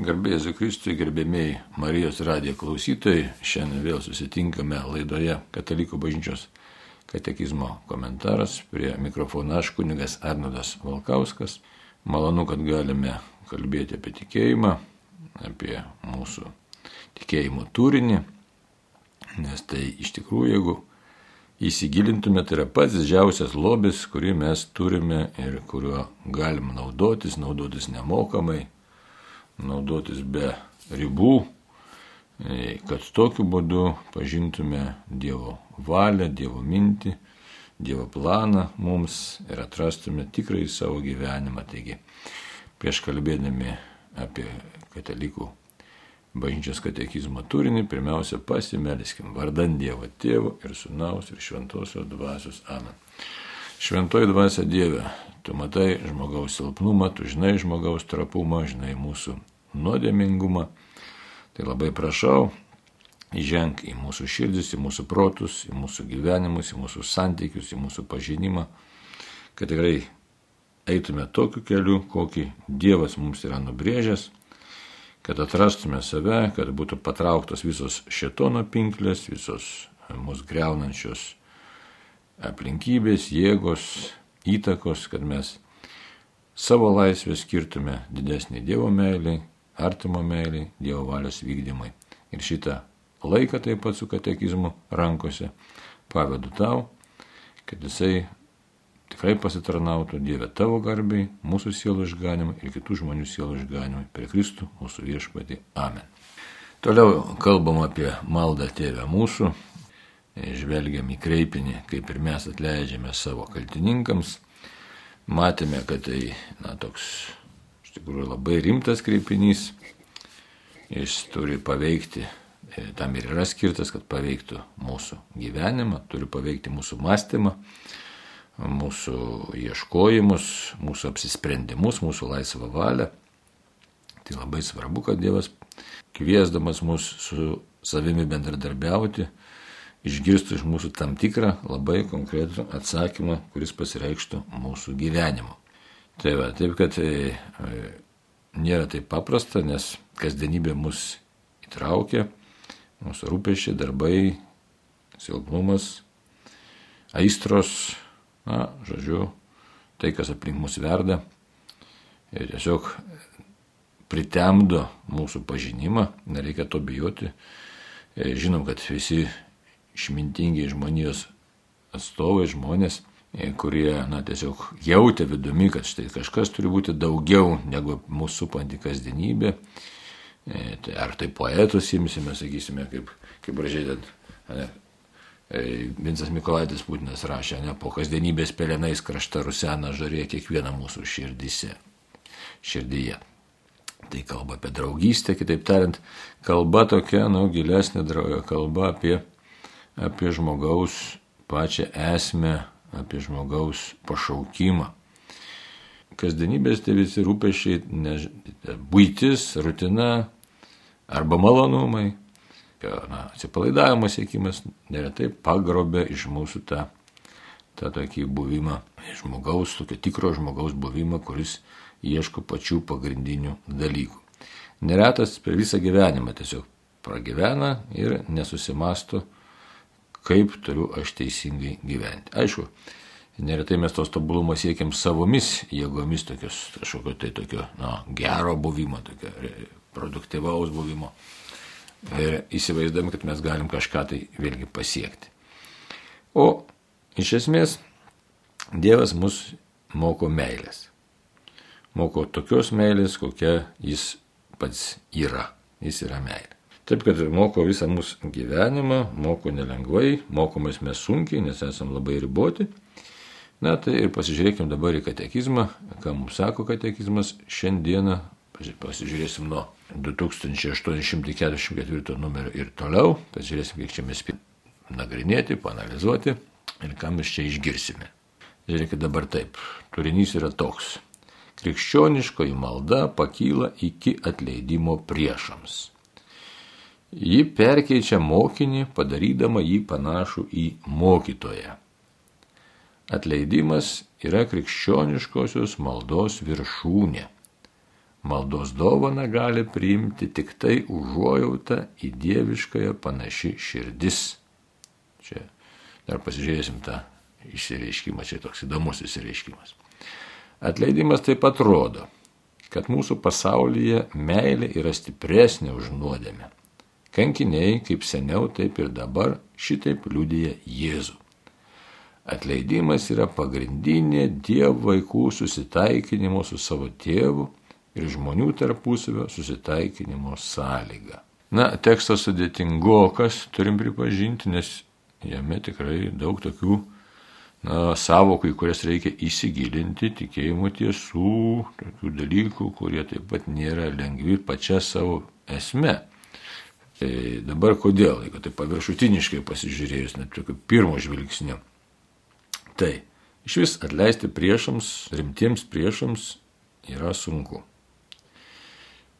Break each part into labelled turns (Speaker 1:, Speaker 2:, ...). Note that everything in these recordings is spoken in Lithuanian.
Speaker 1: Garbėjai Kristui, gerbėmiai Marijos radijo klausytojai, šiandien vėl susitinkame laidoje Katalikų bažnyčios katekizmo komentaras. Prie mikrofono aš kunigas Arnodas Valkauskas. Malonu, kad galime kalbėti apie tikėjimą, apie mūsų tikėjimo turinį, nes tai iš tikrųjų, jeigu įsigilintume, tai yra pats didžiausias lobis, kurį mes turime ir kuriuo galim naudotis, naudotis nemokamai naudotis be ribų, e, kad tokiu būdu pažintume Dievo valią, Dievo mintį, Dievo planą mums ir atrastume tikrai savo gyvenimą. Taigi, prieš kalbėdami apie katalikų bažnyčios katekizmo turinį, pirmiausia pasimeliskim vardant Dievo Tėvo ir Sūnaus ir Šventosios Dvasios Amen. Šventoji dvasia Dieve, tu matai žmogaus silpnumą, tu žinai žmogaus trapumą, žinai mūsų nuodėmingumą. Tai labai prašau, įženk į mūsų širdis, į mūsų protus, į mūsų gyvenimus, į mūsų santykius, į mūsų pažinimą, kad tikrai eitume tokiu keliu, kokį Dievas mums yra nubrėžęs, kad atrastume save, kad būtų patrauktos visos šetono pinklės, visos mūsų greunančios aplinkybės, jėgos, įtakos, kad mes savo laisvę skirtume didesnį Dievo meilį, artimo meiliai, Dievo valios vykdymai. Ir šitą laiką taip pat su katekizmu rankose pavedu tau, kad jisai tikrai pasitarnautų Dieve tavo garbiai, mūsų sielų išganimui ir kitų žmonių sielų išganimui per Kristų mūsų viešpatį. Amen. Toliau kalbam apie maldą Tėvę mūsų, žvelgiam į kreipinį, kaip ir mes atleidžiame savo kaltininkams. Matėme, kad tai na, toks iš tikrųjų labai rimtas kreipinys. Jis turi paveikti, e, tam ir yra skirtas, kad paveiktų mūsų gyvenimą, turi paveikti mūsų mąstymą, mūsų ieškojimus, mūsų apsisprendimus, mūsų laisvą valią. Tai labai svarbu, kad Dievas kviesdamas mus su savimi bendradarbiauti, išgirstų iš mūsų tam tikrą labai konkretų atsakymą, kuris pasireikštų mūsų gyvenimu. Tai va, taip kad e, e, nėra taip paprasta, nes kasdienybė mus įtraukia, mūsų rūpešiai, darbai, silpnumas, aistros, na, žodžiu, tai, kas aplink mus verda. Ir tiesiog pritemdo mūsų pažinimą, nereikia to bijoti. E, žinom, kad visi išmintingi žmonijos atstovai, žmonės E, kurie, na, tiesiog jautė vidumi, kad štai kažkas turi būti daugiau negu mūsų supanti kasdienybė. E, tai ar tai poetus imsime, sakysime, kaip, kaip gražiai ten. E, Vincas Mikolaitis Putinas rašė, ne, po kasdienybės pelenais krašta rusena žarė kiekvieną mūsų širdise, širdyje. Tai kalba apie draugystę, kitaip tariant, kalba tokia, nu, gilesnė kalba apie, apie žmogaus pačią esmę, apie žmogaus pašaukimą. Kasdienybės tai visi rūpešiai, ne, būtis, rutina arba malonumai, na, atsipalaidavimo siekimas neretai pagrobė iš mūsų tą, tą tokį buvimą, žmogaus, tokio tikro žmogaus buvimą, kuris ieško pačių pagrindinių dalykų. Neretas per visą gyvenimą tiesiog pragyvena ir nesusimasto, kaip turiu aš teisingai gyventi. Aišku, neretai mes tos tobulumo siekiam savomis jėgomis, tokios, kažkokio tai tokio na, gero buvimo, tokio produktyvaus buvimo. Ir įsivaizduojam, kad mes galim kažką tai vėlgi pasiekti. O iš esmės Dievas mus moko meilės. Moko tokios meilės, kokia jis pats yra. Jis yra meilė. Taip, kad moko visą mūsų gyvenimą, moko nelengvai, mokomės mes sunkiai, nes esame labai riboti. Na tai ir pasižiūrėkime dabar į katekizmą, ką mums sako katekizmas šiandieną. Pasižiūrėsim nuo 2844 numerio ir toliau, pasižiūrėsim, kiek čia mes nagrinėti, panalizuoti ir ką mes čia išgirsime. Žiūrėkit dabar taip, turinys yra toks. Krikščioniškoji malda pakyla iki atleidimo priešams. Ji perkeičia mokinį, padarydama jį panašų į mokytoją. Atleidimas yra krikščioniškosios maldos viršūnė. Maldos dovana gali priimti tik tai užuojauta į dieviškąją panaši širdis. Čia dar pasižiūrėsim tą išsireiškimą, čia toks įdomus išsireiškimas. Atleidimas taip pat rodo, kad mūsų pasaulyje meilė yra stipresnė už nuodėmę. Kankiniai, kaip seniau, taip ir dabar, šitaip liudyja Jėzų. Atleidimas yra pagrindinė Dievo vaikų susitaikinimo su savo tėvu ir žmonių tarpusavio susitaikinimo sąlyga. Na, tekstas sudėtingokas, turim pripažinti, nes jame tikrai daug tokių na, savokų, į kurias reikia įsigilinti, tikėjimo tiesų, tokių dalykų, kurie taip pat nėra lengvi pačia savo esme. Tai dabar kodėl, jeigu tai paviršutiniškai pasižiūrėjus, net tokiu pirmo žvilgsniu. Tai iš vis atleisti priešams, rimtiems priešams yra sunku.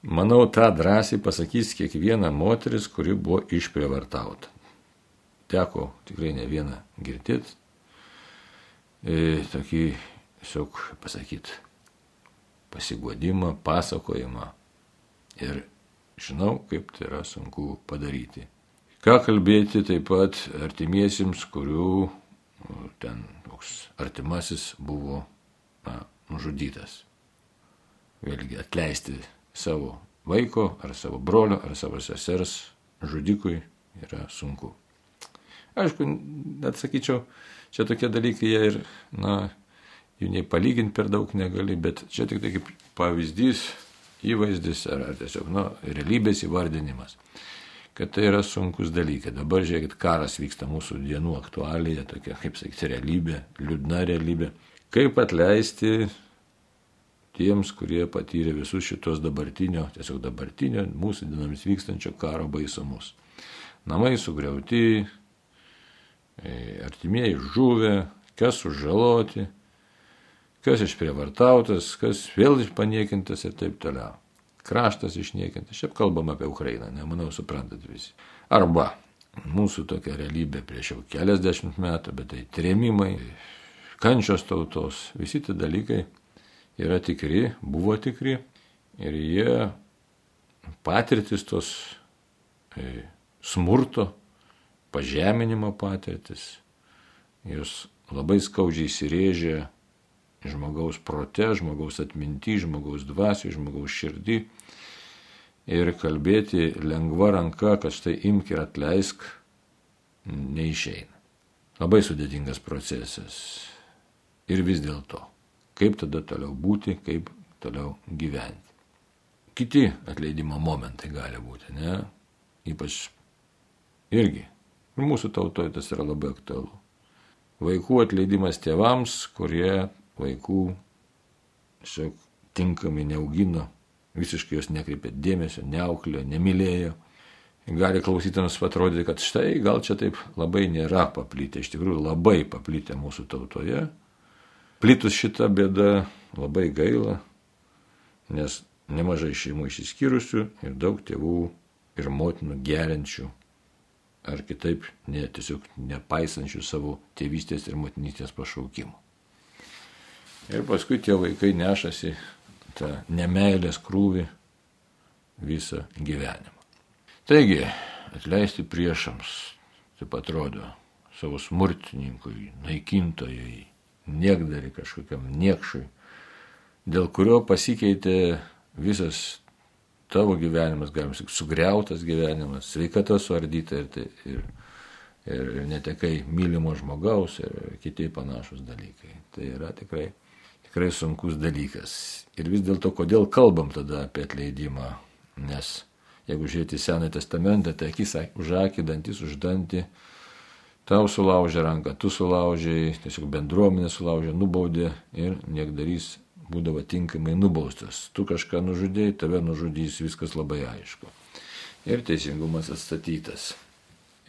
Speaker 1: Manau, tą drąsiai pasakys kiekviena moteris, kuri buvo išprievartauta. Teko tikrai ne vieną girdėti, e, tokį, tiesiog pasakyti, pasiguodimą, pasakojimą. Ir žinau, kaip tai yra sunku padaryti. Ką kalbėti taip pat artimiesiems, kurių ten toks artimasis buvo na, nužudytas. Vėlgi atleisti savo vaiko ar savo brolio ar savo sesers žudikui yra sunku. Aišku, net sakyčiau, Čia tokie dalykai jie ir, na, jų nei palyginti per daug negali, bet čia tik tai kaip pavyzdys, įvaizdis ar, ar tiesiog, na, realybės įvardinimas. Kad tai yra sunkus dalykai. Dabar žiūrėkit, karas vyksta mūsų dienų aktualija, tokia, kaip sakyti, realybė, liūdna realybė. Kaip atleisti tiems, kurie patyrė visus šitos dabartinio, tiesiog dabartinio, mūsų dienomis vykstančio karo baisumus. Namai sugriauti, E, artimieji žuvę, kas sužaloti, kas išprievartautas, kas vėl paniekintas ir taip toliau. Kraštas išniekintas, šiaip kalbam apie Ukrainą, nemanau, suprantat visi. Arba mūsų tokia realybė prieš jau keliasdešimt metų, bet tai trėmimai, kančios tautos, visi tie dalykai yra tikri, buvo tikri ir jie patirtis tos e, smurto pažeminimo patirtis, jos labai skaudžiai įsirėžia žmogaus prote, žmogaus atminti, žmogaus dvasiai, žmogaus širdį. Ir kalbėti lengva ranka, kad štai imk ir atleisk, neišeina. Labai sudėtingas procesas. Ir vis dėlto, kaip tada toliau būti, kaip toliau gyventi. Kiti atleidimo momentai gali būti, ne? Ypač irgi Ir mūsų tautoje tas yra labai aktualu. Vaikų atleidimas tėvams, kurie vaikų tiesiog tinkamai neaugino, visiškai jos nekreipė dėmesio, neauklėjo, nemylėjo. Gali klausytams atrodyti, kad štai gal čia taip labai nėra paplitę, iš tikrųjų labai paplitę mūsų tautoje. Plitus šitą bėdą labai gaila, nes nemažai šeimų išsiskyrusių ir daug tėvų ir motinų geriančių ar kitaip ne, tiesiog nepaisančių savo tėvystės ir motinystės pašaukimų. Ir paskui tie vaikai nešasi tą nemailės krūvį visą gyvenimą. Taigi, atleisti priešams, taip atrodo, savo smurtininkui, naikintojui, niekdari kažkokiam niekšui, dėl kurio pasikeitė visas tavo gyvenimas, galim sakyti, sugriautas gyvenimas, sveikata suardyta ir, tai, ir, ir netekai mylimo žmogaus ir kiti panašus dalykai. Tai yra tikrai, tikrai sunkus dalykas. Ir vis dėlto, kodėl kalbam tada apie atleidimą? Nes jeigu žiūrėti Senąjį testamentą, tai akis už akį, dantis už dantį, tau sulaužė ranką, tu sulaužė, tiesiog bendruomenė sulaužė, nubaudė ir niekdarys būdavo tinkamai nubaustas. Tu kažką nužudėjai, tave nužudys, viskas labai aišku. Ir teisingumas atstatytas.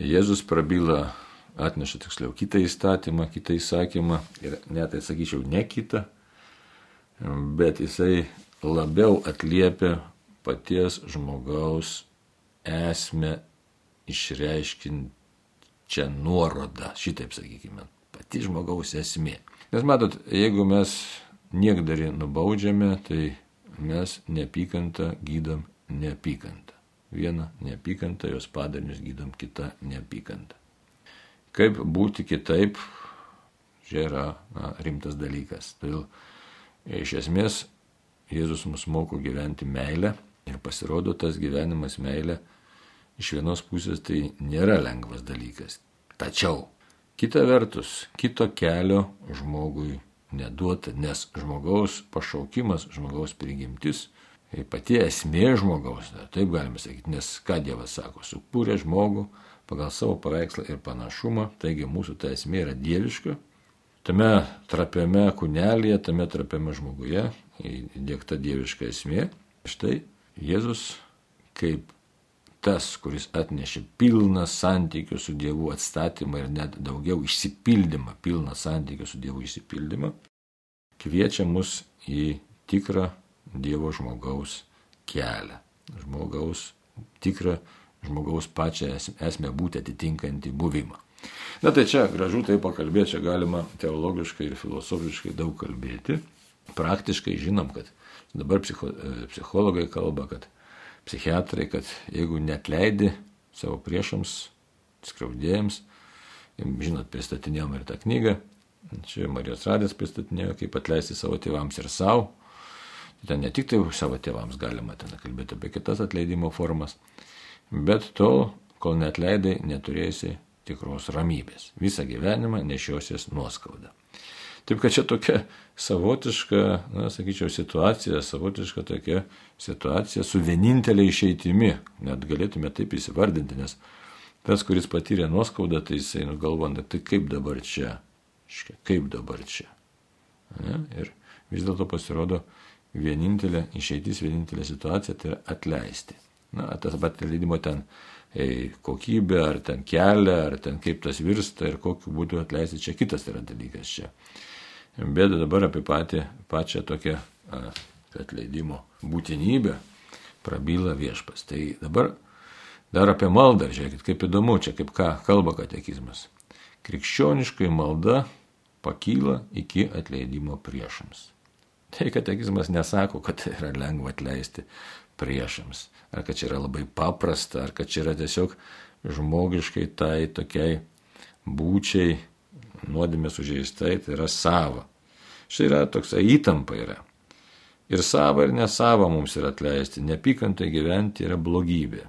Speaker 1: Jėzus prabyla, atneša tiksliau kitą įstatymą, kitą įsakymą ir net tai sakyčiau ne kitą, bet jisai labiau atliepia paties žmogaus esmę išreiškinčią nuorodą, šitaip sakykime, pati žmogaus esmė. Nes matot, jeigu mes niekdarį nubaudžiame, tai mes neapykantą gydom neapykantą. Vieną neapykantą, jos padarinius gydom kitą neapykantą. Kaip būti kitaip, čia yra na, rimtas dalykas. Todėl iš esmės Jėzus mus moko gyventi meilę ir pasirodo tas gyvenimas meilė iš vienos pusės tai nėra lengvas dalykas. Tačiau kita vertus, kito kelio žmogui neduota, nes žmogaus pašaukimas, žmogaus prigimtis, tai pati esmė žmogaus, taip galime sakyti, nes ką Dievas sako, sukūrė žmogų pagal savo paveikslą ir panašumą, taigi mūsų ta esmė yra dieviška, tame trapiame kūnelėje, tame trapiame žmoguje įdėkta dieviška esmė. Štai Jėzus kaip tas, kuris atnešė pilną santykių su Dievu atstatymą ir net daugiau išsipildymą, pilną santykių su Dievu išsipildymą, kviečia mus į tikrą Dievo žmogaus kelią. Žmogaus, tikrą žmogaus pačią esmę būti atitinkantį buvimą. Na tai čia gražu tai pakalbėti, čia galima teologiškai ir filosofiškai daug kalbėti. Praktiškai žinom, kad dabar psicho, e, psichologai kalba, kad psichiatrai, kad jeigu net leidi savo priešams, skriaudėjams, žinot, pristatinėjom ir tą knygą, čia Marijos Radės pristatinėjo, kaip atleisti savo tėvams ir savo. Ten ne tik tai savo tėvams galima ten kalbėti apie kitas atleidimo formas, bet tol, kol net leidai, neturėsi tikros ramybės. Visą gyvenimą nešiosies nuoskaudą. Taip kad čia tokia savotiška, na, sakyčiau, situacija, savotiška tokia situacija su vienintelė išeitimi, net galėtume taip įsivardinti, nes tas, kuris patyrė nuoskaudą, tai jisai nugalvona, tai kaip dabar čia, kaip dabar čia. Ne? Ir vis dėlto pasirodo vienintelė išeitis, vienintelė situacija tai yra atleisti. Na, tas pat leidimo ten ei, kokybė, ar ten kelią, ar ten kaip tas virsta ir kokiu būdu atleisti, čia kitas yra dalykas čia. Bet dabar apie patį, pačią tokią atleidimo būtinybę prabyla viešpas. Tai dabar dar apie maldą, žiūrėkit, kaip įdomu, čia kaip ką kalba katekizmas. Krikščioniškai malda pakyla iki atleidimo priešams. Tai katekizmas nesako, kad yra lengva atleisti priešams, ar kad čia yra labai paprasta, ar kad čia yra tiesiog žmogiškai tai tokiai būčiai nuodėmė sužeistai, tai yra sava. Štai yra toksai įtampa yra. Ir sava ir nesava mums yra atleisti. Nepykantai gyventi yra blogybė.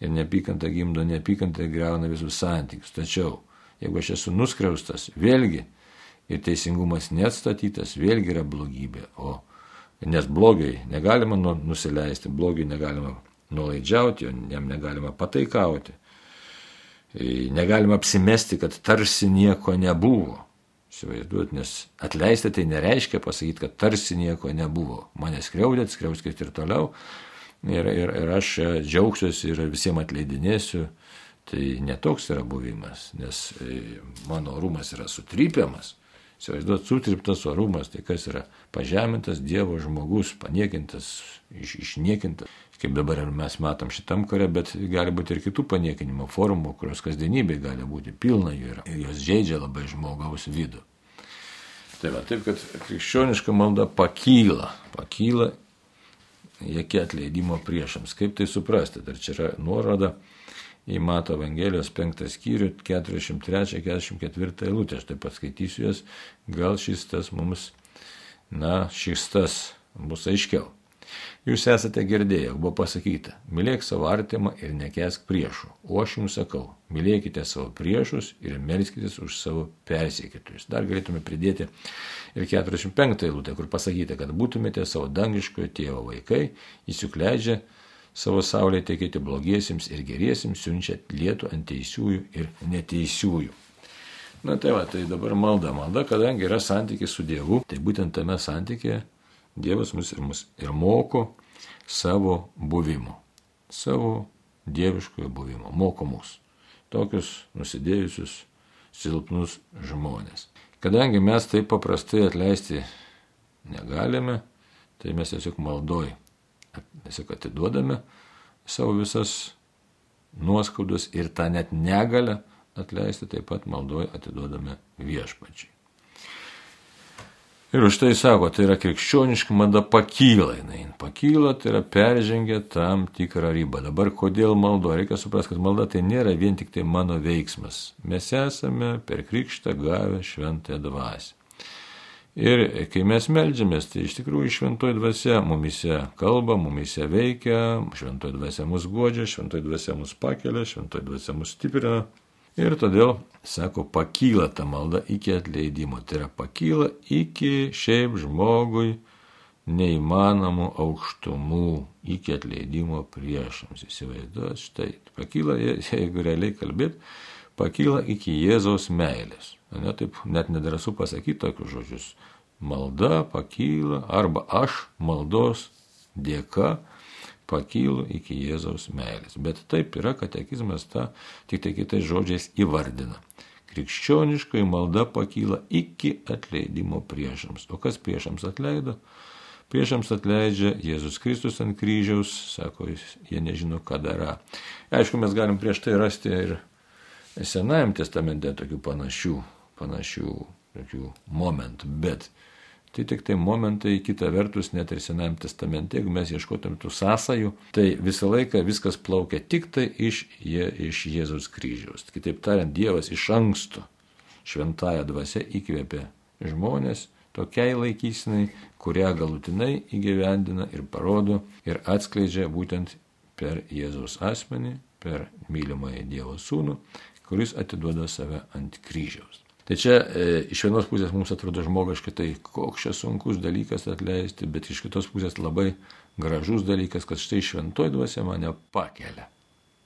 Speaker 1: Ir nepykanta gimdo nepykantą greuna visus santykius. Tačiau, jeigu aš esu nuskriaustas, vėlgi, ir teisingumas neatstatytas, vėlgi yra blogybė. O nes blogiai negalima nu, nusileisti, blogiai negalima nuolaidžiauti, jam negalima pataikauti. Negalima apsimesti, kad tarsi nieko nebuvo. Įsivaizduot, nes atleisti tai nereiškia pasakyti, kad tarsi nieko nebuvo. Mane skriaudėt, skriauskit ir toliau. Ir, ir, ir aš džiaugsiuosi ir visiems atleidinėsiu. Tai netoks yra buvimas, nes e, mano orumas yra sutrypiamas. Įsivaizduot, sutriptas orumas, tai kas yra pažemintas Dievo žmogus, paniekintas, iš, išniekintas kaip dabar ir mes matom šitam kare, bet gali būti ir kitų paniekinimo formų, kurios kasdienybėje gali būti pilna jų yra. Ir jos žaidžia labai žmogaus vidų. Tai va, taip, kad krikščioniška malda pakyla, pakyla iki atleidimo priešams. Kaip tai suprasti? Dar čia yra nuoroda į Mato Evangelijos 5 skyrių 43-44 eilutę. Aš taip pat skaitysiu jas, gal šis tas mums, na, šis tas bus aiškiau. Jūs esate girdėję, buvo pasakyta, mylėk savo artimą ir nekesk priešų. O aš jums sakau, mylėkite savo priešus ir melskitės už savo persiekitojus. Dar galėtume pridėti ir 45 eilutę, kur pasakyta, kad būtumėte savo dangiškojo tėvo vaikai, jis juk leidžia savo saulę tekėti blogiesiems ir geriesiems, siunčia lietų ant teisiųjų ir neteisiųjų. Na tai va, tai dabar malda, malda, kadangi yra santykis su Dievu, tai būtent tame santykėje Dievas mus ir, mus ir moko savo buvimo, savo dieviškojo buvimo, moko mus, tokius nusidėjusius, silpnus žmonės. Kadangi mes taip paprastai atleisti negalime, tai mes tiesiog maldoj, tiesiog atiduodame savo visas nuoskaudas ir tą net negalę atleisti taip pat maldoj atiduodame viešpačiai. Ir už tai sako, tai yra krikščioniška mada pakyla, jinai pakyla, tai yra peržengia tam tikrą ribą. Dabar kodėl maldo? Reikia suprasti, kad malda tai nėra vien tik tai mano veiksmas. Mes esame per krikštą gavę šventąją dvasę. Ir kai mes melžiamės, tai iš tikrųjų šventoji dvasia mumise kalba, mumise veikia, šventoji dvasia mus godžia, šventoji dvasia mus pakelia, šventoji dvasia mus stiprina. Ir todėl, sako, pakyla ta malda iki atleidimo. Tai yra pakyla iki šiaip žmogui neįmanomų aukštumų, iki atleidimo priešams. Įsivaizduot, štai, pakyla, jeigu realiai kalbėt, pakyla iki Jėzaus meilės. Ne, taip net nedrasu pasakyti tokius žodžius. Malda pakyla arba aš maldos dėka pakylu iki Jėzaus meilės. Bet taip yra katekizmas tą tik tai kitais žodžiais įvardina. Krikščioniškai malda pakyla iki atleidimo priešams. O kas priešams atleido? Priešams atleidžia Jėzus Kristus ant kryžiaus, sako, jie nežino, ką dara. Aišku, mes galim prieš tai rasti ir Senajam testamente tokių panašių, panašių tokių momentų, bet Tai tik tai momentai, kita vertus, net ir Senajame testamente, jeigu mes ieškotum tų sąsajų, tai visą laiką viskas plaukia tik tai iš, je, iš Jėzaus kryžiaus. Kitaip tariant, Dievas iš anksto šventąją dvasę įkvėpė žmonės tokiai laikysinai, kurią galutinai įgyvendina ir parodo ir atskleidžia būtent per Jėzaus asmenį, per mylimąjį Dievo sūnų, kuris atiduoda save ant kryžiaus. Tai čia e, iš vienos pusės mums atrodo žmogiškai, tai koks čia sunkus dalykas atleisti, bet iš kitos pusės labai gražus dalykas, kad štai šventoji dvasia mane pakelia.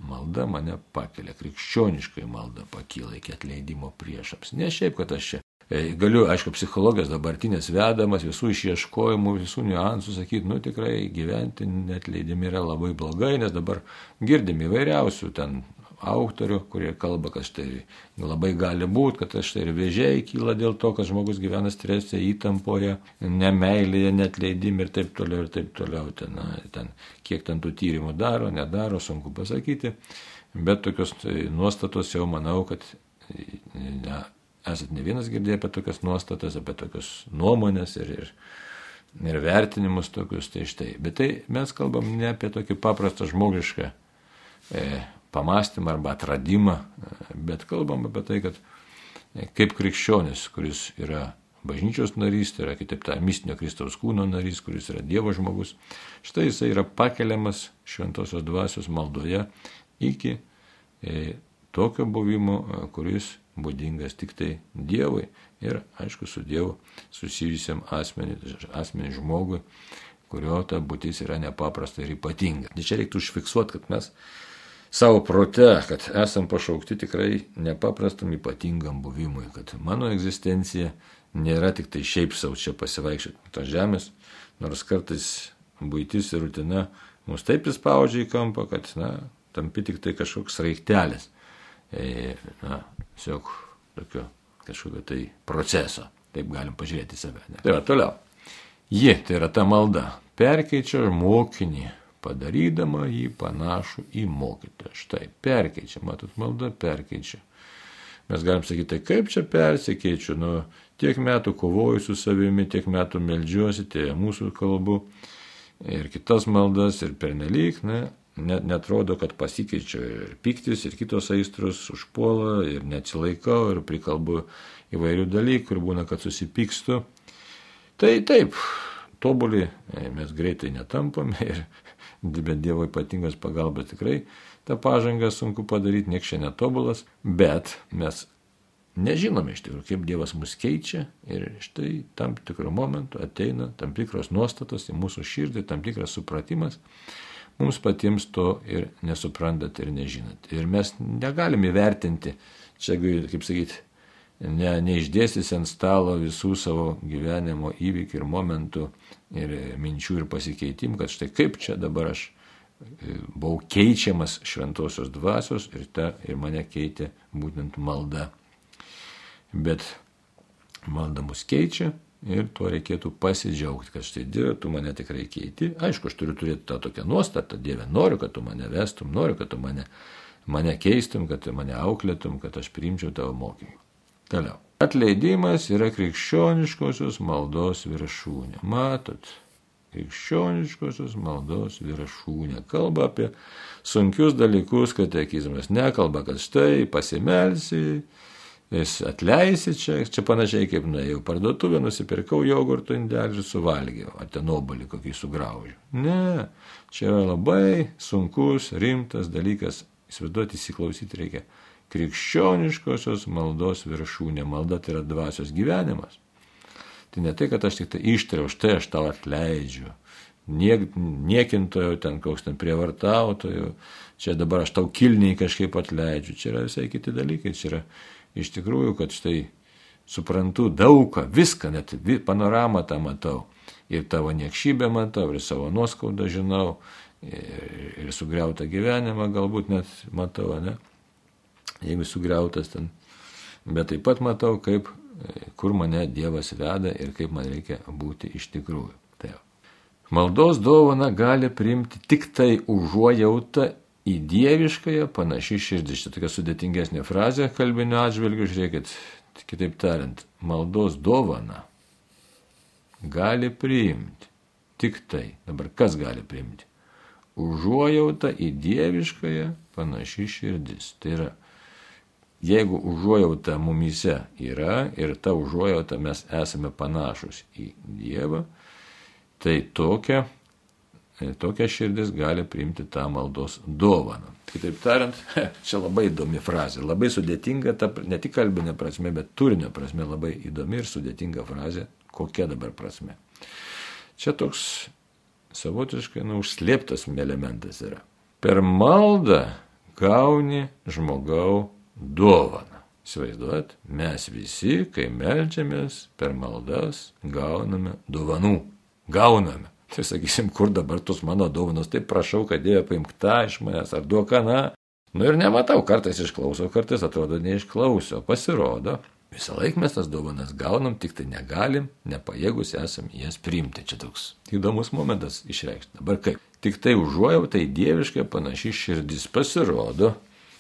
Speaker 1: Malda mane pakelia, krikščioniškai malda pakyla iki atleidimo priešams. Ne šiaip, kad aš čia e, galiu, aišku, psichologijos dabartinės vedamas, visų išieškojimų, visų niuansų sakyti, nu tikrai gyventi net leidimi yra labai blogai, nes dabar girdim įvairiausių ten autorių, kurie kalba, kad štai labai gali būti, kad štai ir vėžiai kyla dėl to, kad žmogus gyvena strese, įtampoje, nemailėje, net leidimi ir taip toliau ir taip toliau. Ten, na, ten, kiek ten tų tyrimų daro, nedaro, sunku pasakyti. Bet tokios tai, nuostatos jau manau, kad ne, esat ne vienas girdėję apie tokias nuostatas, apie tokias nuomonės ir, ir, ir vertinimus tokius. Tai štai. Bet tai mes kalbam ne apie tokį paprastą žmogišką e, pamastymą arba atradimą, bet kalbam apie tai, kad kaip krikščionis, kuris yra bažnyčios narys, tai yra kitaip tariant mistinio Kristaus kūno narys, kuris yra Dievo žmogus, štai jisai yra pakeliamas šventosios dvasios maldoje iki e, tokio buvimo, kuris būdingas tik tai Dievui ir, aišku, su Dievu susijusiam asmeniui, asmeniui žmogui, kurio ta būtis yra nepaprasta ir ypatinga. Tai čia reiktų užfiksuoti, kad mes savo prote, kad esam pašaukti tikrai nepaprastam ypatingam buvimui, kad mano egzistencija nėra tik tai šiaip savo čia pasivaikščioti to žemės, nors kartais būtis ir rutina mus taip įspaudžia į kampą, kad, na, tampi tik tai kažkoks raiktelis. E, na, tiesiog tokio kažkokio tai proceso. Taip galim pažiūrėti save. Ne? Tai va, toliau. Ji, tai yra ta malda, perkeičia mokinį padarydama jį panašų į mokytoją. Štai, perkeičia, matot, malda perkeičia. Mes galim sakyti, tai kaip čia persikeičiu, nu, tiek metų kovoju su savimi, tiek metų melžiuosi, tai mūsų kalbu ir kitas maldas ir pernelyg, ne, net netrodo, kad pasikeičiu ir piktis, ir kitos aistros užpuola, ir neatsilaikau, ir prikalbu įvairių dalykų, ir būna, kad susipykstu. Tai taip, tobuli mes greitai netampame ir bet Dievo ypatingos pagalbos tikrai tą pažangą sunku padaryti, nieks čia netobulas, bet mes nežinome iš tikrųjų, kaip Dievas mus keičia ir štai tam tikrų momentų ateina tam tikros nuostatos į mūsų širdį, tam tikras supratimas. Mums patiems to ir nesuprantat ir nežinot. Ir mes negalime įvertinti, čia, kaip sakyti, ne, neišdėstys ant stalo visų savo gyvenimo įvykių ir momentų ir minčių ir pasikeitimų, kad štai kaip čia dabar aš e, buvau keičiamas šventosios dvasios ir, ta, ir mane keitė būtent malda. Bet malda mus keičia ir tuo reikėtų pasidžiaugti, kad štai Dieve, tu mane tikrai keiti. Aišku, aš turiu turėti tą tokią nuostatą, Dieve, noriu, kad tu mane vestum, noriu, kad tu mane, mane keistum, kad tu mane auklėtum, kad aš priimčiau tavo mokymą. Toliau. Atleidimas yra krikščioniškosios maldos viršūnė. Matot, krikščioniškosios maldos viršūnė. Kalba apie sunkius dalykus katekizmas. Nekalba, kad štai pasimelsi, jis atleisi čia, čia panašiai kaip nuėjau parduotuvę, nusipirkau jogurto indelį ir suvalgiau, ar ten obolį kokį sugraužiu. Ne, čia yra labai sunkus, rimtas dalykas, įsivaizduoti, įsiklausyti reikia. Krikščioniškosios maldos viršūnė, malda tai yra dvasios gyvenimas. Tai ne tai, kad aš tik tai ištariau, štai aš tau atleidžiu. Niek, niekintojo, ten koks ten prievartautojo, čia dabar aš tau kilniai kažkaip atleidžiu. Čia yra visai kiti dalykai. Čia yra iš tikrųjų, kad štai suprantu daugą, viską, net panoramą tą matau. Ir tavo niekšybę matau, ir savo nuoskaudą žinau, ir, ir sugriautą gyvenimą galbūt net matau, ne? Jeigu sugriautas ten. Bet taip pat matau, kaip kur mane Dievas veda ir kaip man reikia būti iš tikrųjų. Tai. Maldos dovana gali priimti tik tai užuojautą į dieviškąją panaši širdis. Čia tokia sudėtingesnė frazė kalbinio atžvilgių, žiūrėkit, kitaip tariant, maldos dovana gali priimti tik tai. Dabar kas gali priimti? Užuojauta į dieviškąją panaši širdis. Tai yra Jeigu užuojauta mumyse yra ir ta užuojauta mes esame panašus į Dievą, tai tokia, tokia širdis gali priimti tą maldos dovaną. Kitaip tariant, čia labai įdomi frazė, labai sudėtinga, ta, ne tik kalbinė prasme, bet turinio prasme labai įdomi ir sudėtinga frazė, kokia dabar prasme. Čia toks savotiškai nu, užslėptas elementas yra. Per maldą gauni žmogau dovaną. Įsivaizduot, mes visi, kai melžiamės per maldas, gauname dovanų. Gauname. Tai sakysim, kur dabar tos mano dovanos, tai prašau, kad Dieve paimk tą iš manęs ar duok aną. Nu ir nematau, kartais išklausau, kartais atrodo neišklausau. Pasirodo, visą laiką mes tas dovanas gaunam, tik tai negalim, nepajėgus esam jas priimti. Čia toks įdomus momentas išreikšti. Dabar kaip? Tik tai užuojau, tai dieviškai panaši širdis pasirodo,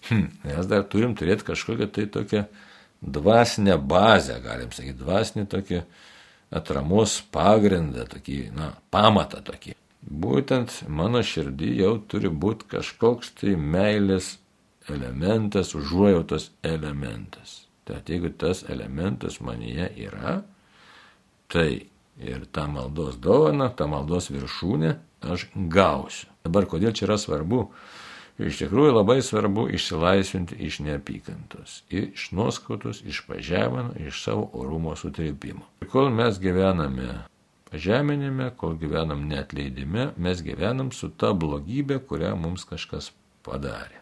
Speaker 1: Hmm, mes dar turim turėti kažkokią tai tokią dvasinę bazę, galim sakyti, dvasinį tokį atramos pagrindą, tokį, na, pamatą tokį. Būtent mano širdį jau turi būti kažkoks tai meilės elementas, užuojautos elementas. Tad jeigu tas elementas manyje yra, tai ir tą maldos dovaną, tą maldos viršūnę aš gausiu. Dabar kodėl čia yra svarbu? Iš tikrųjų labai svarbu išsilaisvinti iš neapykantos, iš nuoskautos, iš pažemino, iš savo orumo sutripimo. Ir kol mes gyvename pažeminime, kol gyvenam netleidime, mes gyvenam su ta blogybė, kurią mums kažkas padarė.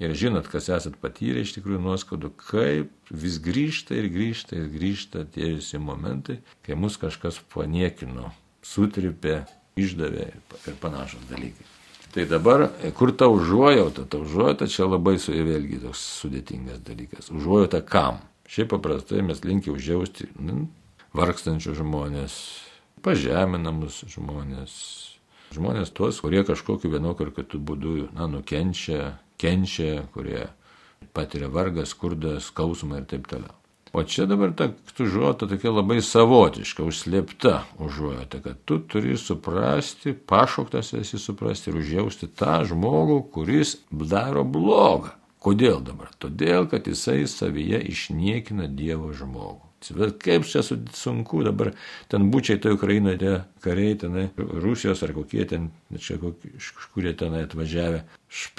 Speaker 1: Ir žinot, kas esat patyrę iš tikrųjų nuoskaudų, kaip vis grįžta ir grįžta ir grįžta tie visi momentai, kai mus kažkas paniekino, sutripė, išdavė ir panašus dalykai. Tai dabar, kur ta užuojauta? Ta užuojauta čia labai su vėlgi toks sudėtingas dalykas. Užuojauta kam? Šiaip paprastai mes linkia užjausti nu, vargstančius žmonės, pažeminamus žmonės, žmonės tuos, kurie kažkokiu vienokiu ar kitu būdu, na, nukenčia, kenčia, kurie patiria vargą, skurdą, skausmą ir taip toliau. O čia dabar ta užuojauta tokia labai savotiška, užslėpta užuojauta, kad tu turi suprasti, pašauktas esi suprasti ir užjausti tą žmogų, kuris daro blogą. Kodėl dabar? Todėl, kad jisai savyje išniekina Dievo žmogų. Bet kaip čia sunku dabar ten būčiai toje Ukrainoje tie kariai, tenai, Rusijos ar kokie ten, čia kokie, iš kurie tenai atvažiavę,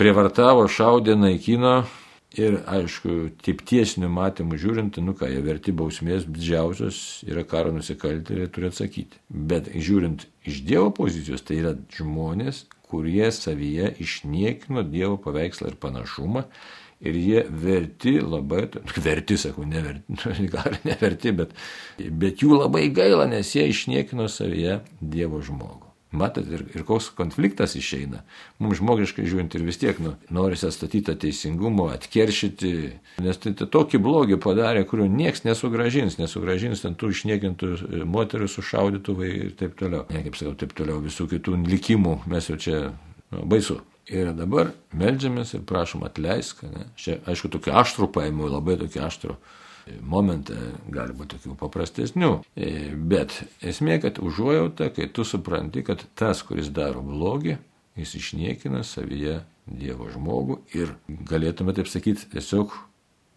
Speaker 1: prievartavo, šaudė, naikino, Ir aišku, taip tiesiniu matymu žiūrint, nu ką, jie verti bausmės didžiausios yra karo nusikaltėliai, turi atsakyti. Bet žiūrint iš Dievo pozicijos, tai yra žmonės, kurie savyje išniekino Dievo paveikslą ir panašumą. Ir jie verti labai, verti, sakau, neverti, gal neverti, bet, bet jų labai gaila, nes jie išniekino savyje Dievo žmogų. Matot, ir, ir koks konfliktas išeina. Mums žmogiškai žiūrint ir vis tiek nu, norisi atstatyti teisingumo, atkeršyti, nes tai, tai tokį blogį padarė, kurio nieks nesugražins, nesugražins ten tų išniekintų e, moterių sušaudytų ir taip toliau. Ne, kaip sakau, taip toliau, visų kitų likimų mes jau čia nu, baisu. Ir dabar melžiamės ir prašom atleisk. Ne? Čia, aišku, tokį aštrų paėmiau, labai tokį aštrų momentą, gali būti tokių paprastesnių. E, bet esmė, kad užuojauta, kai tu supranti, kad tas, kuris daro blogį, jis išniekina savyje Dievo žmogų ir galėtume taip sakyti, tiesiog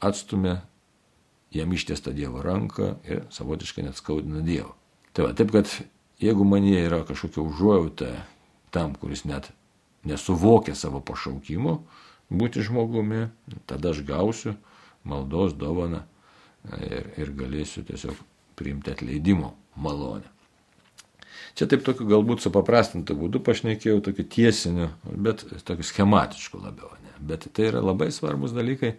Speaker 1: atstumia jam ištiestą Dievo ranką ir savotiškai net skaudina Dievą. Tai va, taip kad jeigu manie yra kažkokia užuojauta tam, kuris net nesuvokia savo pašaukimo būti žmogumi, tada aš gausiu maldos dovaną ir, ir galėsiu tiesiog priimti atleidimo malonę. Čia taip tokiu galbūt supaprastintų būdų pašnekėjau, tokiu tiesiniu, bet tokiu schematišku labiau. Ne? Bet tai yra labai svarbus dalykai,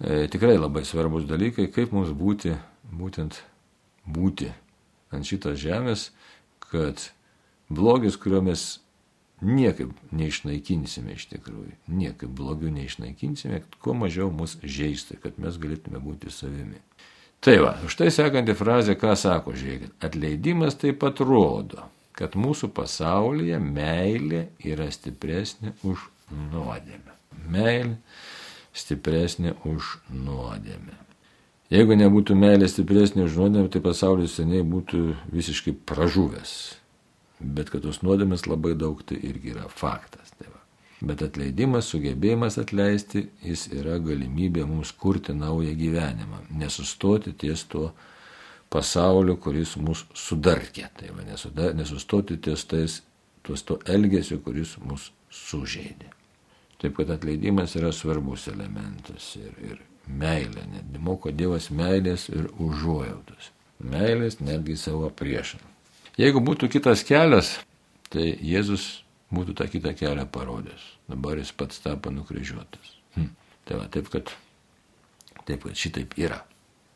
Speaker 1: e, tikrai labai svarbus dalykai, kaip mums būti, būtent būti ant šitos žemės, kad blogis, kurio mes niekaip neišnaikinsime iš tikrųjų, niekaip blogiau neišnaikinsime, kad kuo mažiau mus žaisti, kad mes galėtume būti savimi. Tai va, štai sekanti frazė, ką sako, žiūrėkit, atleidimas taip pat rodo, kad mūsų pasaulyje meilė yra stipresnė už nuodėmę. Meilė stipresnė už nuodėmę. Jeigu nebūtų meilė stipresnė už nuodėmę, tai pasaulis seniai būtų visiškai pražuvęs. Bet kad tos nuodėmės labai daug, tai irgi yra faktas. Tai va. Bet atleidimas, sugebėjimas atleisti, jis yra galimybė mums kurti naują gyvenimą, nesustoti ties tuo pasauliu, kuris mus sudarkė. Tai va, nesuda, nesustoti ties tais, tuos to elgesio, kuris mus sužeidė. Taip kad atleidimas yra svarbus elementas ir, ir meilė, net moko Dievas meilės ir užuojautos. Meilės netgi savo priešam. Jeigu būtų kitas kelias, tai Jėzus būtų tą kitą kelią parodęs. Dabar jis pats tapo nukryžiuotas. Hm. Tai va, taip kad, taip kad šitaip yra.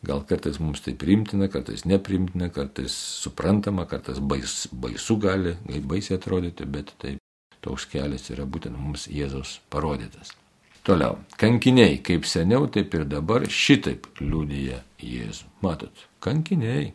Speaker 1: Gal kartais mums tai primtina, kartais neprimtina, kartais suprantama, kartais bais, baisu gali, baisiai atrodyti, bet taip toks kelias yra būtent mums Jėzaus parodytas. Toliau, kankiniai, kaip seniau, taip ir dabar šitaip liūdėja Jėzų. Matot, kankiniai.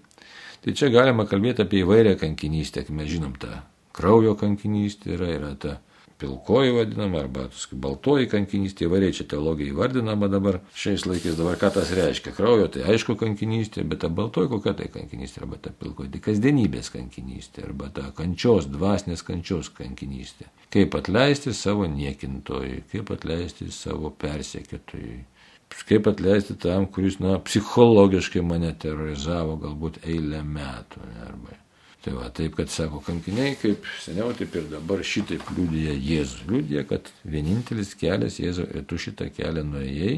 Speaker 1: Tai čia galima kalbėti apie įvairią kankinystę, mes žinom tą kraujo kankinystė yra, yra ta pilkoji vadinama, arba baltoji kankinystė, įvairiai čia teologija įvardinama dabar šiais laikais, dabar ką tas reiškia. Kraujo tai aišku kankinystė, bet ta baltoji kokia tai kankinystė, arba ta pilkoji, tai kasdienybės kankinystė, arba ta kančios, dvasinės kančios kankinystė. Kaip atleisti savo niekintojui, kaip atleisti savo persekėtojui kaip atleisti tam, kuris, na, psichologiškai mane terorizavo galbūt eilę metų. Ne, arba. Tai va, taip, kad sako kankiniai, kaip seniau, taip ir dabar šitaip liūdija Jėzus. Liūdija, kad vienintelis kelias Jėzu ir tu šitą kelią nuėjai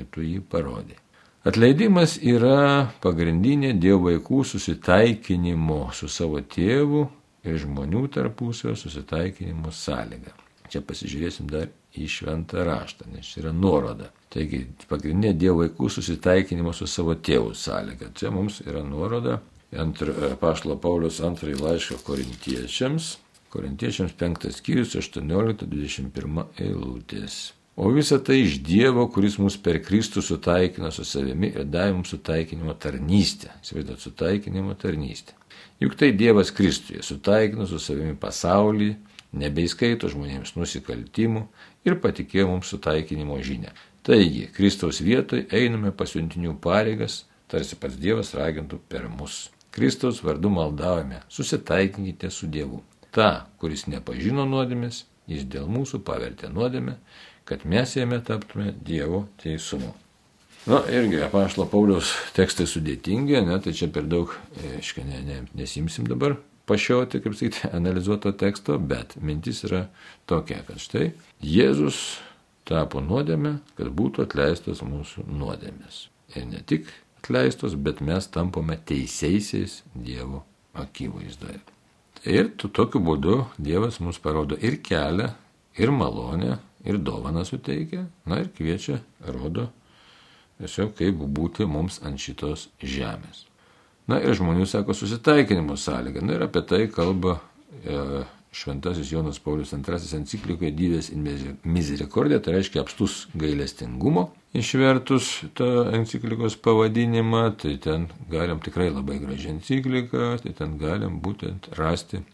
Speaker 1: ir tu jį parodai. Atleidimas yra pagrindinė Dievo vaikų susitaikinimo su savo tėvu ir žmonių tarpusio susitaikinimo sąlyga. Čia pasižiūrėsim dar į šventą raštą, nes čia yra nuoroda. Taigi, pagrindinė Dievo vaikų susitaikinimo su savo tėvų sąlyga. Čia mums yra nuoroda ant Pašlo Paulius antrąjį laišką korintiečiams. Korintiečiams 5 skyrius 18-21 eilutės. O visa tai iš Dievo, kuris mus per Kristų sutaikino su savimi ir davė mums sutaikinimo tarnystę. Įsivaizduot, sutaikinimo tarnystę. Juk tai Dievas Kristuje sutaikino su savimi pasaulį, nebeįskaito žmonėms nusikaltimų ir patikėjo mums sutaikinimo žinę. Taigi, Kristaus vietoj einame pasiuntinių pareigas, tarsi pats Dievas ragintų per mus. Kristaus vardu maldavome, susitaikinkite su Dievu. Ta, kuris nepažino nuodėmės, jis dėl mūsų pavertė nuodėmę, kad mes jame taptume Dievo teisumu. Na irgi, apaštalo Pauliaus tekstai sudėtingi, ne, tai čia per daug, aiškiai, ne, ne, nesimsim dabar pašiauti, kaip sakyti, analizuoto teksto, bet mintis yra tokia, kad štai Jėzus tapo nuodėmė, kad būtų atleistos mūsų nuodėmės. Ir ne tik atleistos, bet mes tampame teisėsiais Dievo akivaizdoje. Ir tu tokiu būdu Dievas mums parodo ir kelią, ir malonę, ir dovaną suteikia, na ir kviečia, rodo tiesiog kaip būti mums ant šitos žemės. Na ir žmonių, sako, susitaikinimo sąlyga. Na ir apie tai kalba e, Šventasis Jonas Paulius II enciklikoje Dydės in misericordė, tai reiškia apstus gailestingumo. Išvertus tą enciklikos pavadinimą, tai ten galim tikrai labai gražią encikliką, tai ten galim būtent rasti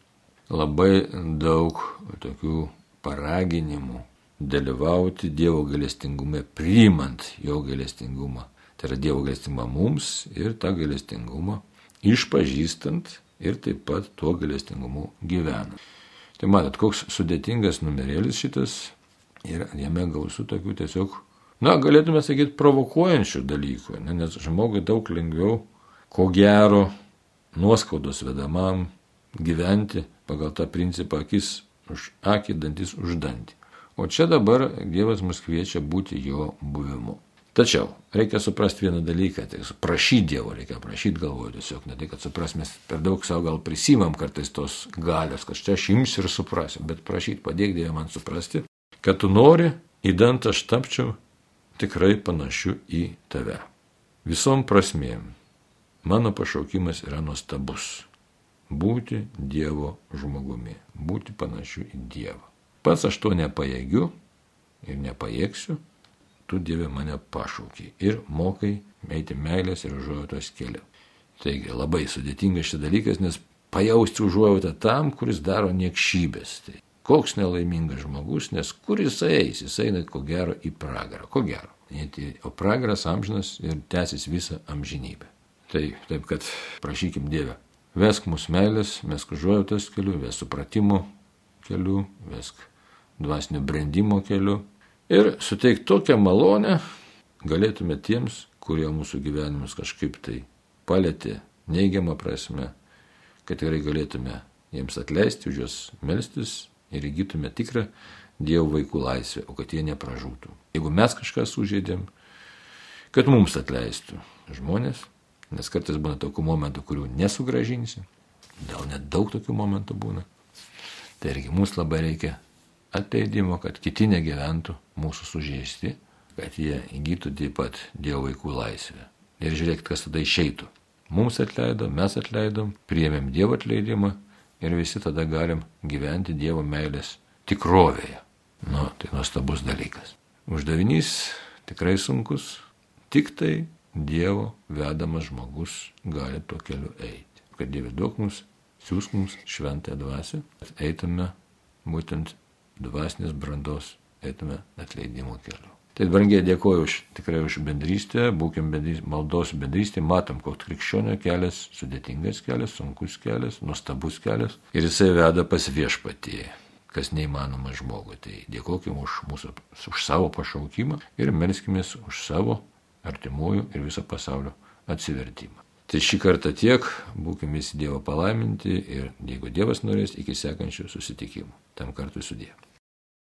Speaker 1: labai daug tokių paraginimų dalyvauti Dievo gailestingume, priimant jo gailestingumą Tai yra Dievo gailestingumą mums ir tą gailestingumą išpažįstant ir taip pat tuo gailestingumu gyvenant. Tai matot, koks sudėtingas numerėlis šitas ir jame gausų tokių tiesiog, na, galėtume sakyti, provokuojančių dalykų, ne, nes žmogui daug lengviau, ko gero, nuoskaudos vedamam gyventi pagal tą principą akis už akį, dantis už dantį. O čia dabar Dievas mus kviečia būti jo buvimu. Tačiau reikia suprasti vieną dalyką, tai prašyti Dievo, reikia prašyti galvoju tiesiog, ne tai, kad supras, mes per daug savo gal prisimam kartais tos galios, kad čia aš imsiu ir suprasiu, bet prašyti padėk Dievą man suprasti, kad tu nori, įdant aš tapčiau tikrai panašiu į tave. Visom prasmėm mano pašaukimas yra nuostabus - būti Dievo žmogumi, būti panašiu į Dievą. Pats aš to nepajėgiu ir nepajėgsiu, tu Dieve mane pašaukiai ir mokai eiti meilės ir užuojautos keliu. Taigi labai sudėtingas šis dalykas, nes pajausti užuojautą tam, kuris daro niekšybės. Tai koks nelaimingas žmogus, nes kur jisai eis, jisai eina ko gero į pragarą, ko gero. O pragaras amžinas ir tęsis visą amžinybę. Tai taip, kad prašykim Dievę. Vesk mūsų meilės, vesk užuojautos keliu, vesk supratimo keliu, vesk dvasinio brandimo keliu, ir suteikti tokią malonę galėtume tiems, kurie mūsų gyvenimus kažkaip tai palėtė neigiamą prasme, kad tikrai galėtume jiems atleisti, už juos melstis ir įgytume tikrą Dievo vaikų laisvę, o kad jie nepražūtų. Jeigu mes kažką sužeidėm, kad mums atleistų žmonės, nes kartais būna tokių momentų, kurių nesugražinsi, gal net daug tokių momentų būna. Tai irgi mums labai reikia atleidimo, kad kiti negyventų mūsų sužeisti, kad jie įgytų taip pat Dievo vaikų laisvę. Ir žiūrėkit, kas tada išeitų. Mums atleido, mes atleidom, priėmėm Dievo atleidimą ir visi tada galim gyventi Dievo meilės tikrovėje. Nu, tai nuostabus dalykas. Uždavinys tikrai sunkus, tik tai Dievo vedamas žmogus gali tuo keliu eiti. Kad Dieve duok mums, siūsk mums šventąją dvasę, kad eitume būtent dvasinės brandos eitume atleidimo keliu. Tai brangiai dėkoju už, tikrai už bendrystę, būkim bendrystė, maldos bendrystė, matom, koks krikščionio kelias, sudėtingas kelias, sunkus kelias, nuostabus kelias ir jisai veda pas viešpatį, kas neįmanoma žmogui. Tai dėkokim už, mūsų, už savo pašaukimą ir melskimės už savo artimųjų ir viso pasaulio atsivertimą. Tai šį kartą tiek, būkime visi Dievo palaiminti ir jeigu Dievas norės, iki sekančių susitikimų. Tam kartui sudėjau.